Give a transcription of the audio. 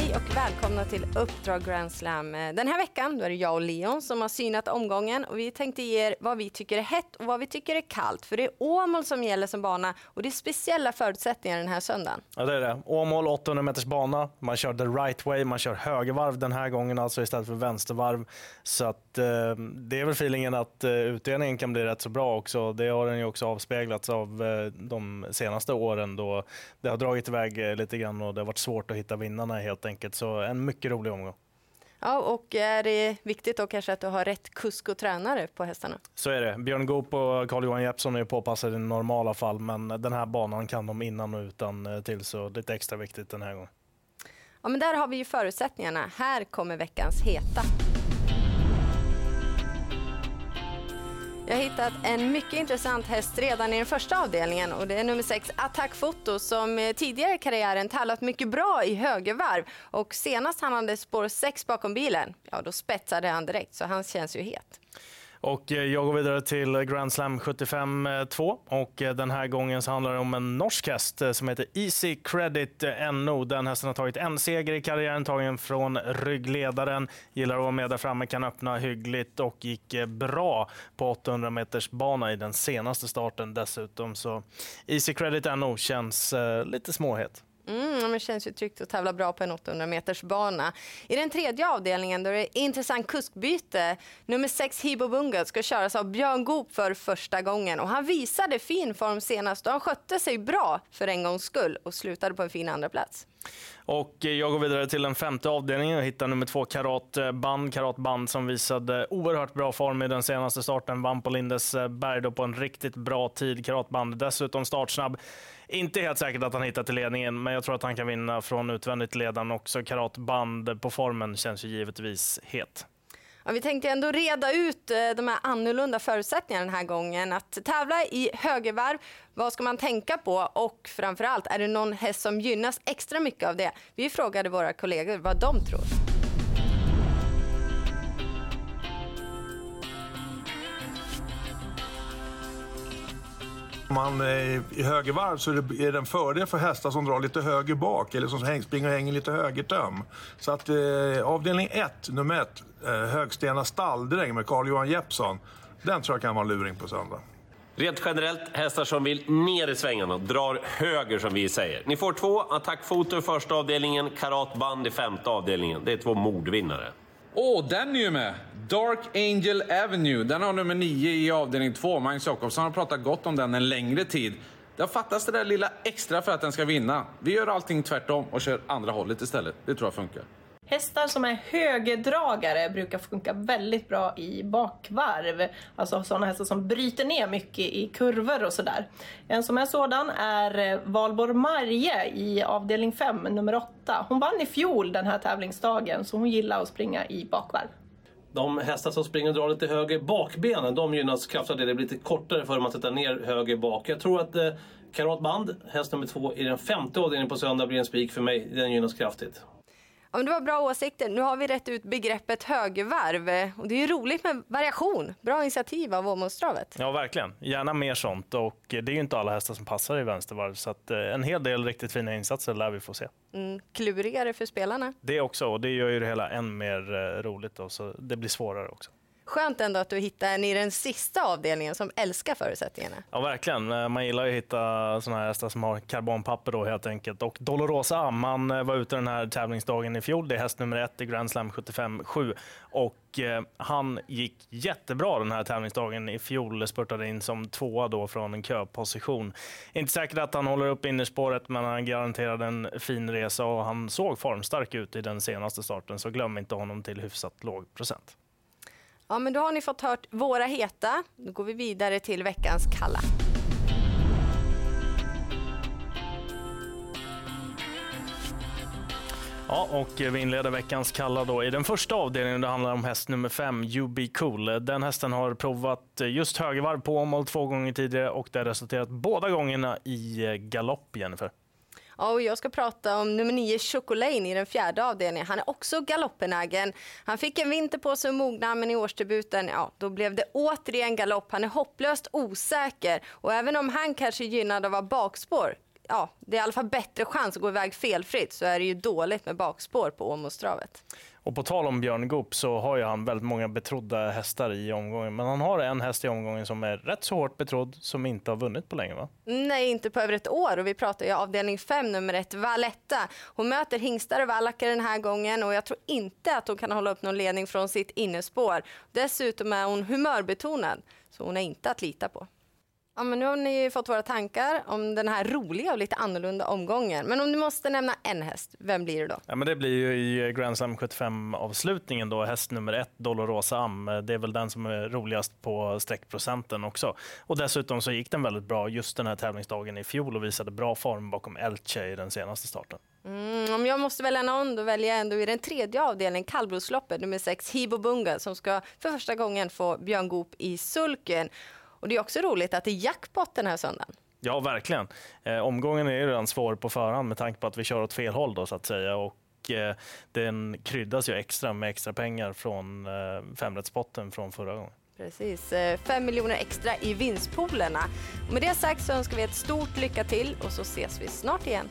Hej och välkomna till Uppdrag Grand Slam. Eh, den här veckan då är det jag och Leon som har synat omgången och vi tänkte ge er vad vi tycker är hett och vad vi tycker är kallt. För det är Åmål som gäller som bana och det är speciella förutsättningar den här söndagen. Ja det är det. Åmål 800 meters bana. Man kör the right way, man kör högervarv den här gången alltså istället för vänstervarv. Så att, eh, det är väl feelingen att eh, utdelningen kan bli rätt så bra också. Det har den ju också avspeglats av eh, de senaste åren då det har dragit iväg eh, lite grann och det har varit svårt att hitta vinnarna helt enkelt. Så en mycket rolig omgång. Ja, och är det viktigt då kanske att du har rätt kusk och tränare på hästarna? Så är det. Björn Goop och Carl-Johan Jeppsson är påpassade i normala fall, men den här banan kan de innan och utan eh, till, så lite extra viktigt den här gången. Ja, men där har vi ju förutsättningarna. Här kommer veckans heta. Jag har hittat en mycket intressant häst redan i den första avdelningen och det är nummer 6 Attack Foto som tidigare i karriären tävlat mycket bra i högervarv och senast han hade spår 6 bakom bilen, ja då spetsade han direkt så han känns ju het. Och eh, jag går vidare till Grand Slam 75-2 och eh, den här gången så handlar det om en norsk häst eh, som heter Easy Credit NO. Den hästen har tagit en seger i karriären, tagen från ryggledaren. Gillar att vara med där framme, kan öppna hyggligt och gick bra på 800 meters bana i den senaste starten dessutom. Så Easy Credit NO känns lite småhet. Mm, det känns ju tryggt att tävla bra på en 800 meters bana. I den tredje avdelningen då är det intressant kuskbyte. Nummer 6 Hibo Bunga ska köras av Björn Goop för första gången och han visade fin form senast och han skötte sig bra för en gångs skull och slutade på en fin andra plats. Och jag går vidare till den femte avdelningen och hittar nummer två Karatband. Karatband som visade oerhört bra form i den senaste starten. Vann på Lindesberg eh, på en riktigt bra tid. Karatband dessutom startsnabb. Inte helt säkert att han hittar till ledningen, men jag tror att han kan vinna från utvändigt ledaren också. Karatband på formen känns ju givetvis het. Ja, vi tänkte ändå reda ut eh, de här annorlunda förutsättningarna den här gången. Att tävla i högervarv, vad ska man tänka på? Och framförallt, är det någon häst som gynnas extra mycket av det? Vi frågade våra kollegor vad de tror. Om man är i högervarv så är det en fördel för hästar som drar lite höger bak eller som springer och hänger lite högertöm. Så att eh, avdelning 1, nummer 1, eh, Högstena stalldräng med Carl-Johan Jeppsson. Den tror jag kan vara luring på söndag. Rent generellt, hästar som vill ner i svängarna, drar höger som vi säger. Ni får två, attackfoto i första avdelningen, karatband i femte avdelningen. Det är två mordvinnare. Åh, oh, den är ju med! Dark Angel Avenue. Den har nummer 9 i avdelning 2. Magnus Jakobsson har pratat gott om den en längre tid. Det har fattats det där lilla extra för att den ska vinna. Vi gör allting tvärtom och kör andra hållet istället. Det tror jag funkar. Hästar som är högerdragare brukar funka väldigt bra i bakvarv. Alltså sådana hästar som bryter ner mycket i kurvor och sådär. En som är sådan är eh, Valborg Marje i avdelning 5, nummer 8. Hon vann i fjol den här tävlingsdagen så hon gillar att springa i bakvarv. De hästar som springer och drar lite höger bakbenen, de gynnas kraftigt det. Det blir lite kortare för man sätter ner höger bak. Jag tror att eh, Karatband, häst nummer två i den femte avdelningen på söndag, blir en spik för mig. Den gynnas kraftigt. Ja, men det var bra åsikter. Nu har vi rätt ut begreppet högervarv. Och det är ju roligt med variation. Bra initiativ av Åmålstravet. Ja, verkligen. Gärna mer sånt. Och det är ju inte alla hästar som passar i vänstervarv. Så att, eh, en hel del riktigt fina insatser lär vi få se. Mm, klurigare för spelarna. Det också. Och det gör ju det hela än mer eh, roligt. Då, så det blir svårare också. Skönt ändå att du hittar en i den sista avdelningen som älskar förutsättningarna. Ja, verkligen. Eh, man gillar ju att hitta såna här hästar som har karbonpapper då helt enkelt. Och Dolorosa Amman eh, var ute den här tävlingsdagen i fjol. Det är häst nummer ett i Grand Slam 75-7. Och eh, han gick jättebra den här tävlingsdagen i fjol. Spurtade in som tvåa då från en köposition. Inte säkert att han håller upp innerspåret, men han garanterade en fin resa och han såg formstark ut i den senaste starten. Så glöm inte honom till hyfsat låg procent. Ja, men då har ni fått hört våra heta. Då går vi vidare till veckans kalla. Ja, och vi inleder veckans kalla då i den första avdelningen. Det handlar om häst nummer fem, UB Cool. Den hästen har provat just högervarv på Åmål två gånger tidigare och det har resulterat båda gångerna i galopp, Jennifer. Ja, och jag ska prata om nummer nio, Chocolane i den fjärde avdelningen. Han är också galoppenägen. Han fick en vinter på sig att mogna, men i årsdebuten, ja, då blev det återigen galopp. Han är hopplöst osäker och även om han kanske är gynnad av att vara bakspår ja, det är i alla fall bättre chans att gå iväg felfritt så är det ju dåligt med bakspår på Åmålstravet. Och på tal om Björn Goop så har ju han väldigt många betrodda hästar i omgången. Men han har en häst i omgången som är rätt så hårt betrodd som inte har vunnit på länge va? Nej, inte på över ett år och vi pratar ju avdelning 5, nummer ett, Valletta. Hon möter hingstar och vallackar den här gången och jag tror inte att hon kan hålla upp någon ledning från sitt innespår. Dessutom är hon humörbetonad, så hon är inte att lita på. Ja, men nu har ni fått våra tankar om den här roliga och lite annorlunda omgången. Men om du måste nämna en häst, vem blir det då? Ja, men det blir ju i Grand Slam 75-avslutningen då, häst nummer ett, Dolorosa Am. Det är väl den som är roligast på streckprocenten också. Och dessutom så gick den väldigt bra just den här tävlingsdagen i fjol och visade bra form bakom Elche i den senaste starten. Mm, om jag måste välja någon, då väljer jag ändå i den tredje avdelningen kallblodsloppet, nummer sex, Hibo Bunga, som ska för första gången få Björn Goop i sulken. Och det är också roligt att det är jackpot den här söndagen. Ja, verkligen. Eh, omgången är ju redan svår på förhand med tanke på att vi kör åt fel håll då, så att säga. Och, eh, den kryddas ju extra med extra pengar från eh, femrättspotten från förra gången. Precis, eh, fem miljoner extra i vinstpoolerna. Med det sagt så önskar vi ett stort lycka till och så ses vi snart igen.